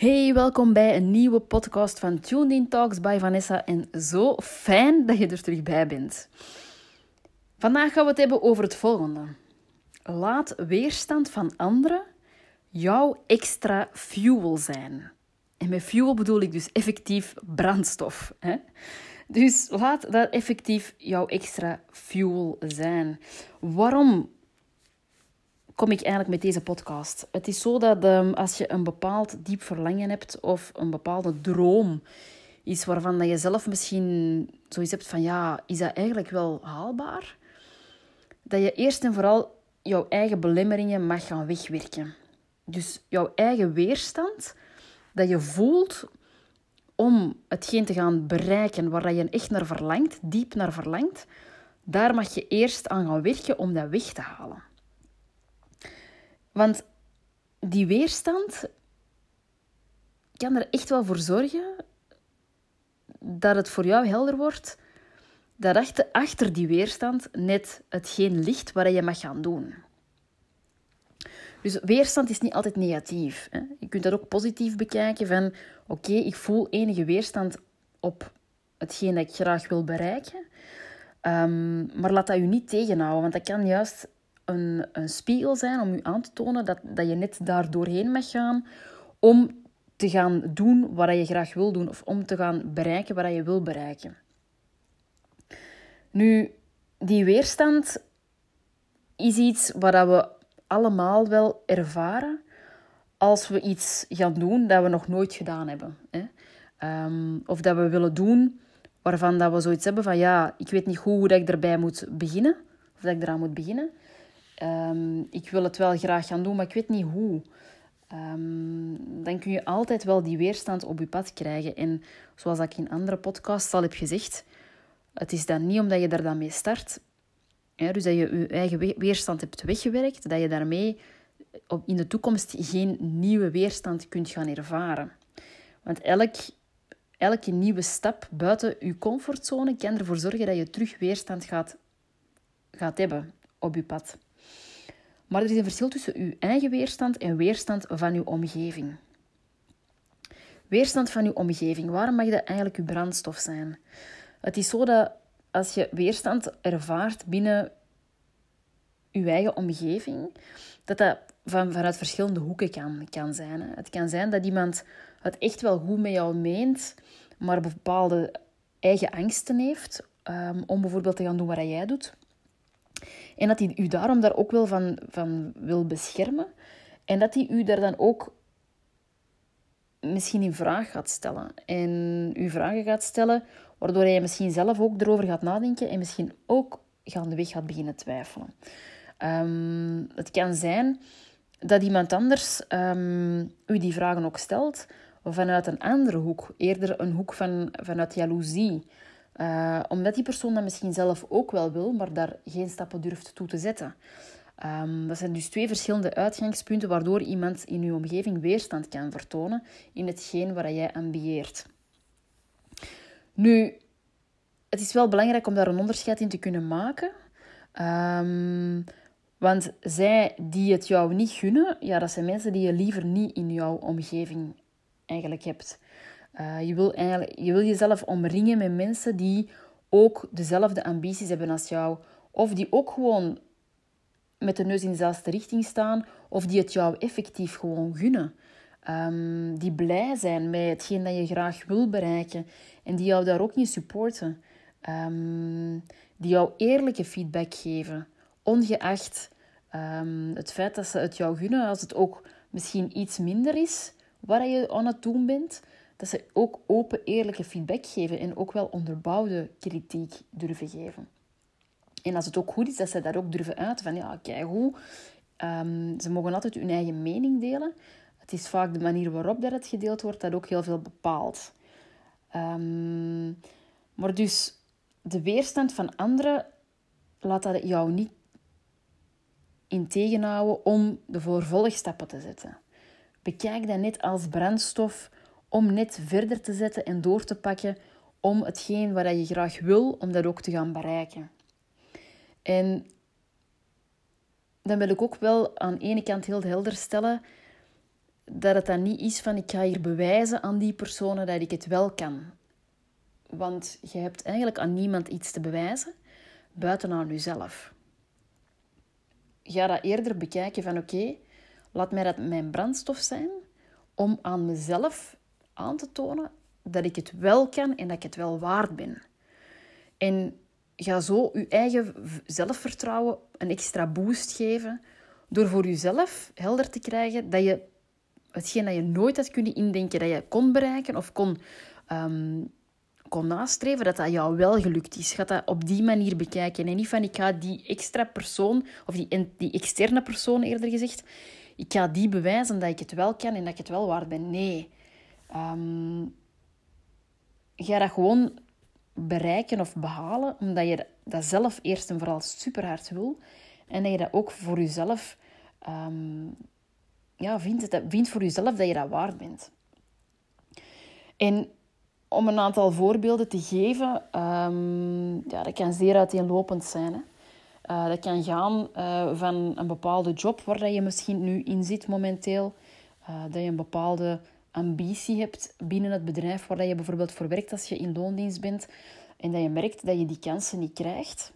Hey, welkom bij een nieuwe podcast van Tuned In Talks by Vanessa. En zo fijn dat je er terug bij bent. Vandaag gaan we het hebben over het volgende. Laat weerstand van anderen jouw extra fuel zijn. En met fuel bedoel ik dus effectief brandstof. Hè? Dus laat dat effectief jouw extra fuel zijn. Waarom kom ik eigenlijk met deze podcast? Het is zo dat um, als je een bepaald diep verlangen hebt of een bepaalde droom, iets waarvan dat je zelf misschien zoiets hebt van ja, is dat eigenlijk wel haalbaar? Dat je eerst en vooral jouw eigen belemmeringen mag gaan wegwerken. Dus jouw eigen weerstand dat je voelt om hetgeen te gaan bereiken waar je echt naar verlangt, diep naar verlangt, daar mag je eerst aan gaan werken om dat weg te halen. Want die weerstand kan er echt wel voor zorgen dat het voor jou helder wordt dat achter, die weerstand net hetgeen ligt waar je mag gaan doen. Dus weerstand is niet altijd negatief. Hè? Je kunt dat ook positief bekijken van oké, ik voel enige weerstand op hetgeen dat ik graag wil bereiken. Um, maar laat dat je niet tegenhouden, want dat kan juist een, een spiegel zijn om je aan te tonen dat, dat je net daar doorheen mag gaan om te gaan doen wat je graag wil doen of om te gaan bereiken wat je wil bereiken. Nu, die weerstand is iets wat we allemaal wel ervaren als we iets gaan doen dat we nog nooit gedaan hebben. Hè? Ehm, of dat we willen doen waarvan dat we zoiets hebben van ja, ik weet niet goed hoe dat ik erbij moet beginnen. Of dat ik eraan moet beginnen. Um, ik wil het wel graag gaan doen, maar ik weet niet hoe. Um, dan kun je altijd wel die weerstand op je pad krijgen. En zoals ik in andere podcasts al heb gezegd, het is dan niet omdat je er dan mee start, dus dat je je eigen weerstand hebt weggewerkt, dat je daarmee in de toekomst geen nieuwe weerstand kunt gaan ervaren. Want elk, elke nieuwe stap buiten je comfortzone kan ervoor zorgen dat je terug weerstand gaat, gaat hebben op je pad. Maar er is een verschil tussen uw eigen weerstand en weerstand van uw omgeving. Weerstand van uw omgeving, waarom mag dat eigenlijk uw brandstof zijn? Het is zo dat als je weerstand ervaart binnen uw eigen omgeving, dat dat van, vanuit verschillende hoeken kan, kan zijn. Het kan zijn dat iemand het echt wel goed met jou meent, maar bepaalde eigen angsten heeft um, om bijvoorbeeld te gaan doen wat jij doet. En dat hij u daarom daar ook wel van, van wil beschermen. En dat hij u daar dan ook misschien in vraag gaat stellen. En u vragen gaat stellen, waardoor hij misschien zelf ook erover gaat nadenken en misschien ook gaandeweg gaat beginnen twijfelen. Um, het kan zijn dat iemand anders um, u die vragen ook stelt vanuit een andere hoek, eerder een hoek van, vanuit jaloezie. Uh, omdat die persoon dat misschien zelf ook wel wil, maar daar geen stappen durft toe te zetten. Um, dat zijn dus twee verschillende uitgangspunten waardoor iemand in uw omgeving weerstand kan vertonen in hetgeen waar jij ambieert. Nu, het is wel belangrijk om daar een onderscheid in te kunnen maken. Um, want zij die het jou niet gunnen, ja, dat zijn mensen die je liever niet in jouw omgeving eigenlijk hebt. Uh, je, wil eigenlijk, je wil jezelf omringen met mensen die ook dezelfde ambities hebben als jou. Of die ook gewoon met de neus in dezelfde richting staan. Of die het jou effectief gewoon gunnen. Um, die blij zijn met hetgeen dat je graag wil bereiken. En die jou daar ook niet supporten. Um, die jou eerlijke feedback geven. Ongeacht um, het feit dat ze het jou gunnen. Als het ook misschien iets minder is waar je aan het doen bent dat ze ook open, eerlijke feedback geven en ook wel onderbouwde kritiek durven geven. En als het ook goed is, dat ze daar ook durven uit van ja, kijk hoe. Um, ze mogen altijd hun eigen mening delen. het is vaak de manier waarop dat het gedeeld wordt dat ook heel veel bepaalt. Ehm, maar dus de weerstand van anderen laat dat jou niet in tegenhouden om de vervolgstappen te zetten. Bekijk dat net als brandstof om net verder te zetten en door te pakken om hetgeen wat je graag wil, om dat ook te gaan bereiken. En dan wil ik ook wel aan de ene kant heel helder stellen dat het dan niet is van ik ga hier bewijzen aan die personen dat ik het wel kan. Want je hebt eigenlijk aan niemand iets te bewijzen, buiten aan jezelf. Ga dat eerder bekijken van oké, laat mij dat mijn brandstof zijn om aan mezelf aan te tonen dat ik het wel kan en dat ik het wel waard ben. En ga zo je eigen zelfvertrouwen een extra boost geven door voor jezelf helder te krijgen dat je hetgeen dat je nooit had kunnen indenken dat je kon bereiken of kon, um, kon nastreven, dat dat jou wel gelukt is. Ga dat op die manier bekijken. En niet van, ik ga die extra persoon, of die, die externe persoon eerder gezegd, ik ga die bewijzen dat ik het wel kan en dat ik het wel waard ben. Nee. Um, ga dat gewoon bereiken of behalen, omdat je dat zelf eerst en vooral super hard wil. En dat je dat ook voor jezelf um, ja, vindt, dat, vindt voor jezelf dat je dat waard bent. En om een aantal voorbeelden te geven, um, ja, dat kan zeer uiteenlopend zijn. Hè. Uh, dat kan gaan uh, van een bepaalde job waar je misschien nu in zit momenteel, uh, dat je een bepaalde ambitie hebt binnen het bedrijf waar je bijvoorbeeld voor werkt als je in loondienst bent en dat je merkt dat je die kansen niet krijgt.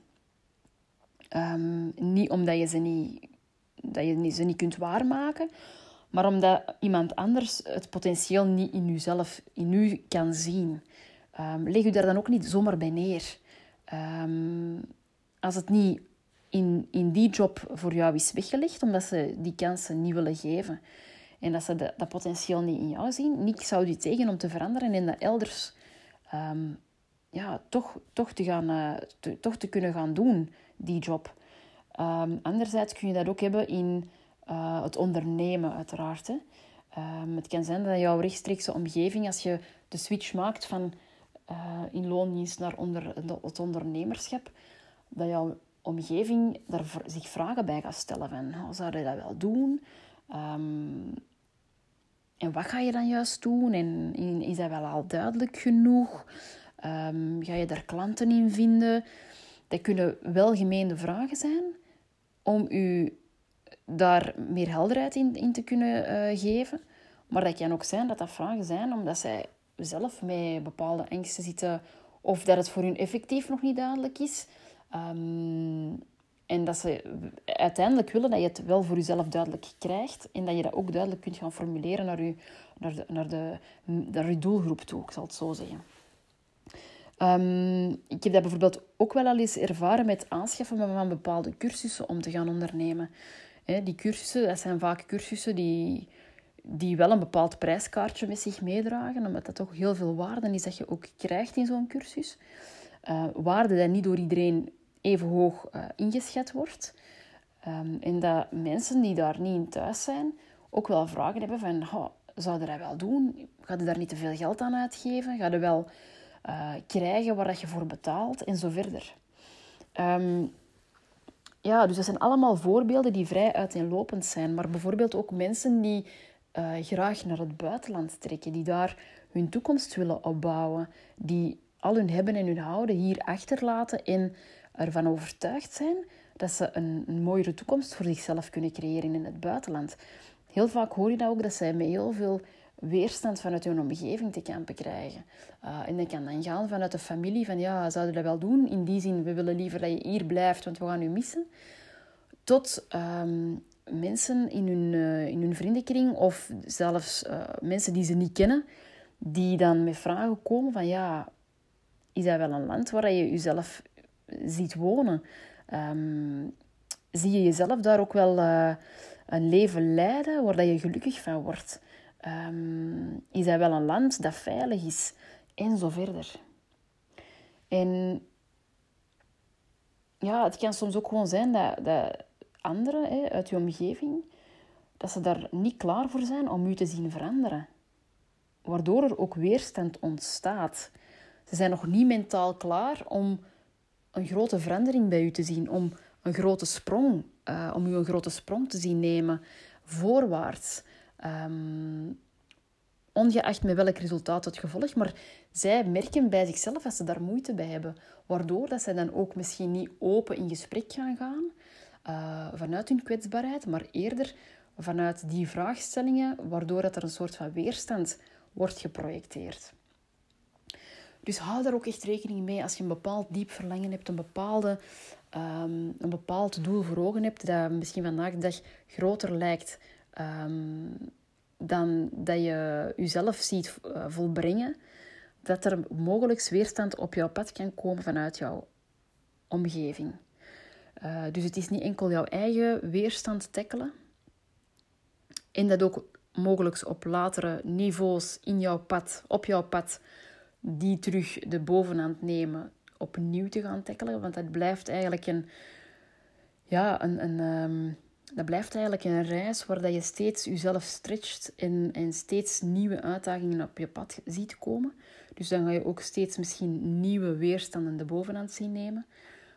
Um, niet omdat je ze niet, dat je ze niet kunt waarmaken, maar omdat iemand anders het potentieel niet in jezelf, in u kan zien. Um, leg u daar dan ook niet zomaar bij neer. Um, als het niet in, in die job voor jou is weggelegd, omdat ze die kansen niet willen geven, en dat ze dat potentieel niet in jou zien, niks zou je tegen om te veranderen en dat elders um, ja, toch, toch, te gaan, te, toch te kunnen gaan doen, die job. Um, anderzijds kun je dat ook hebben in uh, het ondernemen, uiteraard. Hè. Um, het kan zijn dat jouw rechtstreekse omgeving, als je de switch maakt van uh, in loondienst naar onder, het ondernemerschap, dat jouw omgeving daar zich vragen bij gaat stellen van, oh, zou je dat wel doen? Um, en wat ga je dan juist doen? En is dat wel al duidelijk genoeg? Um, ga je daar klanten in vinden? Dat kunnen welgemeende vragen zijn om u daar meer helderheid in, in te kunnen uh, geven. Maar dat kan ook zijn dat dat vragen zijn omdat zij zelf met bepaalde angsten zitten of dat het voor hun effectief nog niet duidelijk is. Um, en dat ze uiteindelijk willen dat je het wel voor jezelf duidelijk krijgt en dat je dat ook duidelijk kunt gaan formuleren naar je, naar de, naar de, naar je doelgroep toe, ik zal het zo zeggen. Um, ik heb dat bijvoorbeeld ook wel al eens ervaren met aanschaffen van bepaalde cursussen om te gaan ondernemen. die cursussen, dat zijn vaak cursussen die, die wel een bepaald prijskaartje met zich meedragen, omdat dat toch heel veel waarde is dat je ook krijgt in zo'n cursus. Uh, waarde dat niet door iedereen even hoog uh, ingeschat wordt. Um, en dat mensen die daar niet in thuis zijn, ook wel vragen hebben van, oh, zou je dat wel doen? Ga je daar niet te veel geld aan uitgeven? Ga je wel uh, krijgen waar je voor betaalt? En zo verder. Um, ja, dus dat zijn allemaal voorbeelden die vrij uiteenlopend zijn. Maar bijvoorbeeld ook mensen die uh, graag naar het buitenland trekken, die daar hun toekomst willen opbouwen, die al hun hebben en hun houden hier achterlaten en ervan overtuigd zijn dat ze een, een mooiere toekomst voor zichzelf kunnen creëren in het buitenland. Heel vaak hoor je dat ook, dat zij met heel veel weerstand vanuit hun omgeving te kampen krijgen. Uh, en dat kan dan gaan vanuit de familie, van ja, zouden dat wel doen? In die zin, we willen liever dat je hier blijft, want we gaan u missen. Tot um, mensen in hun, uh, in hun vriendenkring of zelfs uh, mensen die ze niet kennen, die dan met vragen komen van ja, is dat wel een land waar je jezelf ziet wonen. Um, zie je jezelf daar ook wel uh, een leven leiden waar dat je gelukkig van wordt? Um, is dat wel een land dat veilig is? En zo verder. En ja, het kan soms ook gewoon zijn dat, dat anderen hè, uit je omgeving, dat ze daar niet klaar voor zijn om u te zien veranderen. Waardoor er ook weerstand ontstaat. Ze zijn nog niet mentaal klaar om een grote verandering bij u te zien, om een grote sprong, uh, om u een grote sprong te zien nemen voorwaarts. Um, ongeacht met welk resultaat het gevolg, maar zij merken bij zichzelf dat ze daar moeite bij hebben, waardoor dat zij dan ook misschien niet open in gesprek gaan gaan uh, vanuit hun kwetsbaarheid, maar eerder vanuit die vraagstellingen, waardoor dat er een soort van weerstand wordt geprojecteerd. Dus hou daar ook echt rekening mee als je een bepaald diep verlangen hebt, een, bepaalde, um, een bepaald doel voor ogen hebt, dat misschien vandaag de dag groter lijkt um, dan dat je jezelf ziet uh, volbrengen, dat er mogelijk weerstand op jouw pad kan komen vanuit jouw omgeving. Uh, dus het is niet enkel jouw eigen weerstand tackelen. En dat ook mogelijk op latere niveaus in jouw pad, op jouw pad, die terug de bovenhand nemen, opnieuw te gaan tackelen. Want dat blijft eigenlijk een, ja, een, een, um, dat blijft eigenlijk een reis waar je steeds jezelf stretcht en, en steeds nieuwe uitdagingen op je pad ziet komen. Dus dan ga je ook steeds misschien nieuwe weerstanden de bovenhand zien nemen.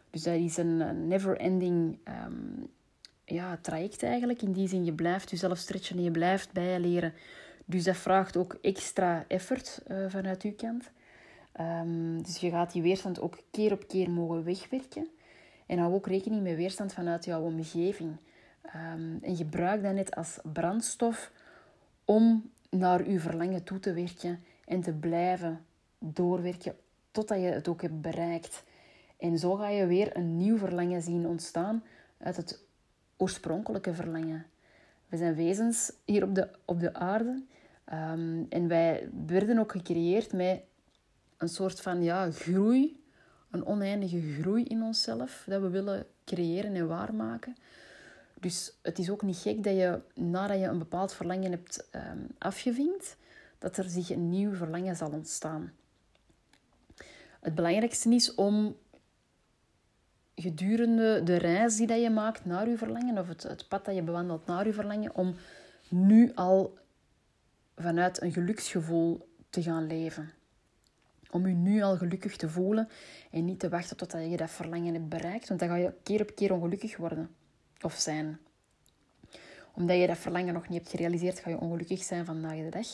Dus dat is een never-ending um, ja, traject eigenlijk. In die zin, je blijft jezelf stretchen en je blijft bijleren. Dus dat vraagt ook extra effort uh, vanuit uw kant. Um, dus je gaat die weerstand ook keer op keer mogen wegwerken. En hou ook rekening met weerstand vanuit jouw omgeving. Um, en gebruik dat net als brandstof om naar uw verlangen toe te werken en te blijven doorwerken totdat je het ook hebt bereikt. En zo ga je weer een nieuw verlangen zien ontstaan uit het oorspronkelijke verlangen. We zijn wezens hier op de, op de aarde um, en wij werden ook gecreëerd met een soort van ja, groei, een oneindige groei in onszelf, dat we willen creëren en waarmaken. Dus het is ook niet gek dat je nadat je een bepaald verlangen hebt um, afgevinkt, dat er zich een nieuw verlangen zal ontstaan. Het belangrijkste is om gedurende de reis die dat je maakt naar je verlangen, of het, het pad dat je bewandelt naar je verlangen, om nu al vanuit een geluksgevoel te gaan leven. Om je nu al gelukkig te voelen en niet te wachten totdat je dat verlangen hebt bereikt, want dan ga je keer op keer ongelukkig worden of zijn. Omdat je dat verlangen nog niet hebt gerealiseerd, ga je ongelukkig zijn vandaag de dag.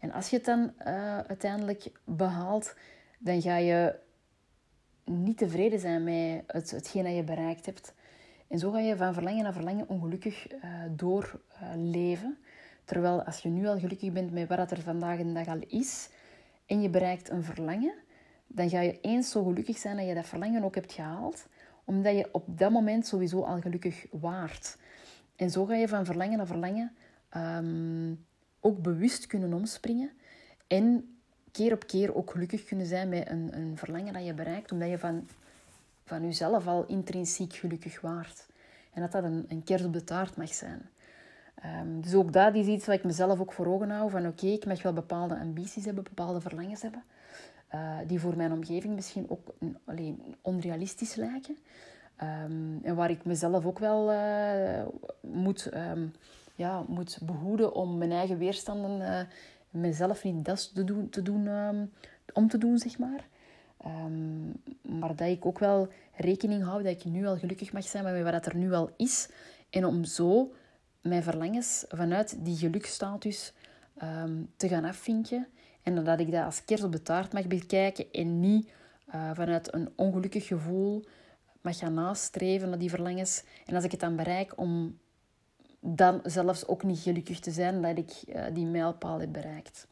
En als je het dan uh, uiteindelijk behaalt, dan ga je niet tevreden zijn met het, hetgeen dat je bereikt hebt. En zo ga je van verlangen naar verlangen ongelukkig uh, doorleven. Terwijl als je nu al gelukkig bent met wat er vandaag de dag al is, en je bereikt een verlangen, dan ga je eens zo gelukkig zijn dat je dat verlangen ook hebt gehaald, omdat je op dat moment sowieso al gelukkig waart. En zo ga je van verlangen naar verlangen um, ook bewust kunnen omspringen en keer op keer ook gelukkig kunnen zijn met een, een verlangen dat je bereikt, omdat je van, van jezelf al intrinsiek gelukkig waart. En dat dat een, een op de taart mag zijn. Um, dus ook dat is iets wat ik mezelf ook voor ogen hou. Van oké, ik mag wel bepaalde ambities hebben, bepaalde verlangens hebben. Uh, die voor mijn omgeving misschien ook alleen onrealistisch lijken. Um, en waar ik mezelf ook wel uh, moet, um, ja, moet behoeden om mijn eigen weerstanden uh, mezelf niet dat te doen, te doen om te doen, zeg maar. maar dat ik ook wel rekening hou dat ik nu al gelukkig mag zijn met wat er nu al is. En om zo mijn verlangens vanuit die geluksstatus um, te gaan afvinken. En dat ik dat als kers op de taart mag bekijken en niet uh, vanuit een ongelukkig gevoel mag gaan nastreven naar die verlangens. En als ik het dan bereik, om dan zelfs ook niet gelukkig te zijn dat ik uh, die mijlpaal heb bereikt.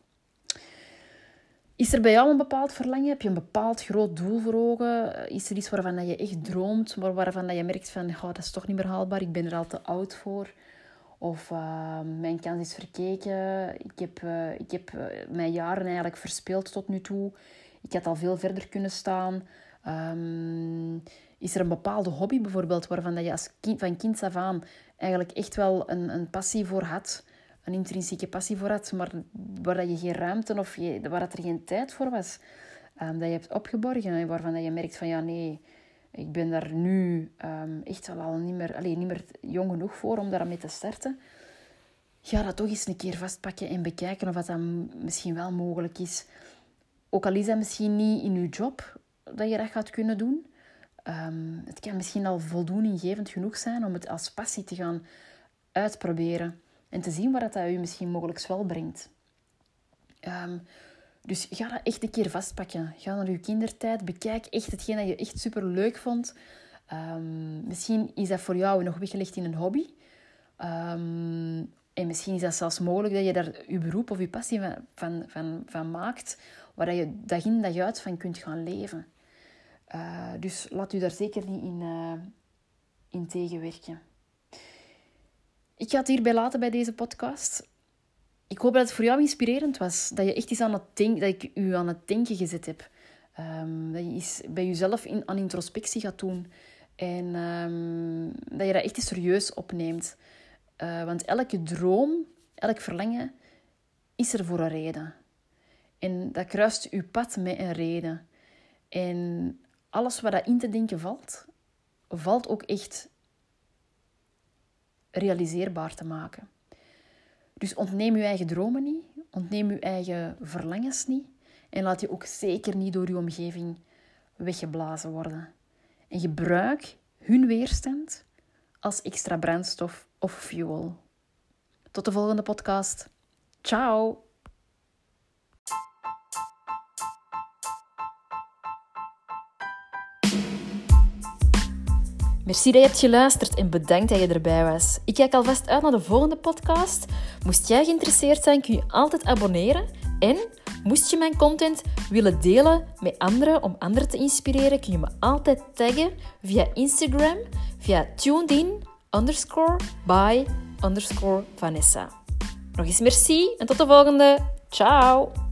Is er bij jou een bepaald verlangen? Heb je een bepaald groot doel voor ogen? Is er iets waarvan je echt droomt, maar waarvan je merkt van oh, dat is toch niet meer haalbaar, ik ben er al te oud voor? Of uh, mijn kans is verkeken. Ik heb, uh, ik heb uh, mijn jaren eigenlijk verspeeld tot nu toe. Ik had al veel verder kunnen staan. Um, is er een bepaalde hobby bijvoorbeeld waarvan dat je als kind, van kind af aan eigenlijk echt wel een, een passie voor had? Een intrinsieke passie voor had, maar waar dat je geen ruimte of je, waar dat er geen tijd voor was. Um, dat je hebt opgeborgen en waarvan dat je merkt van ja nee ik ben daar nu um, echt al niet meer, alleen niet meer jong genoeg voor om daarmee te starten. ga dat toch eens een keer vastpakken en bekijken of dat, misschien wel mogelijk is. Ook al is dat misschien niet in je job dat je dat gaat kunnen doen. Um, het kan misschien al voldoeninggevend genoeg zijn om het als passie te gaan uitproberen. En te zien wat dat, dat u misschien mogelijk wel brengt. Um, dus ga dat echt een keer vastpakken. Ga naar je kindertijd. Bekijk echt hetgeen dat je echt super leuk vond. Um, misschien is dat voor jou nog weggelegd in een hobby. Um, en misschien is dat zelfs mogelijk dat je daar je beroep of je passie van, van, van, maakt, waar je dag in dag uit van kunt gaan leven. Uh, dus laat u daar zeker niet in, uh, in tegenwerken. Ik ga het hierbij laten bij deze podcast. Ik hoop dat het voor jou inspirerend was. Dat je echt iets aan het denken, dat ik u aan het denken gezet heb. Um, dat je eens bij jezelf in, aan introspectie gaat doen. En um, dat je dat echt serieus opneemt. Uh, want elke droom, elk verlangen, is er voor een reden. En dat kruist uw pad met een reden. En alles wat dat in te denken valt, valt ook echt realiseerbaar te maken. Dus ontneem uw eigen dromen niet, ontneem uw eigen verlangens niet en laat je ook zeker niet door uw omgeving weggeblazen worden. En gebruik hun weerstand als extra brandstof of fuel. Tot de volgende podcast. Ciao! Merci dat je hebt geluisterd en bedankt dat je erbij was. Ik kijk alvast uit naar de volgende podcast. Moest jij geïnteresseerd zijn, kun je altijd abonneren. En moest je mijn content willen delen met anderen om anderen te inspireren, kun je me altijd taggen via Instagram, via tunedin underscore by. Nog eens merci en tot de volgende. Ciao!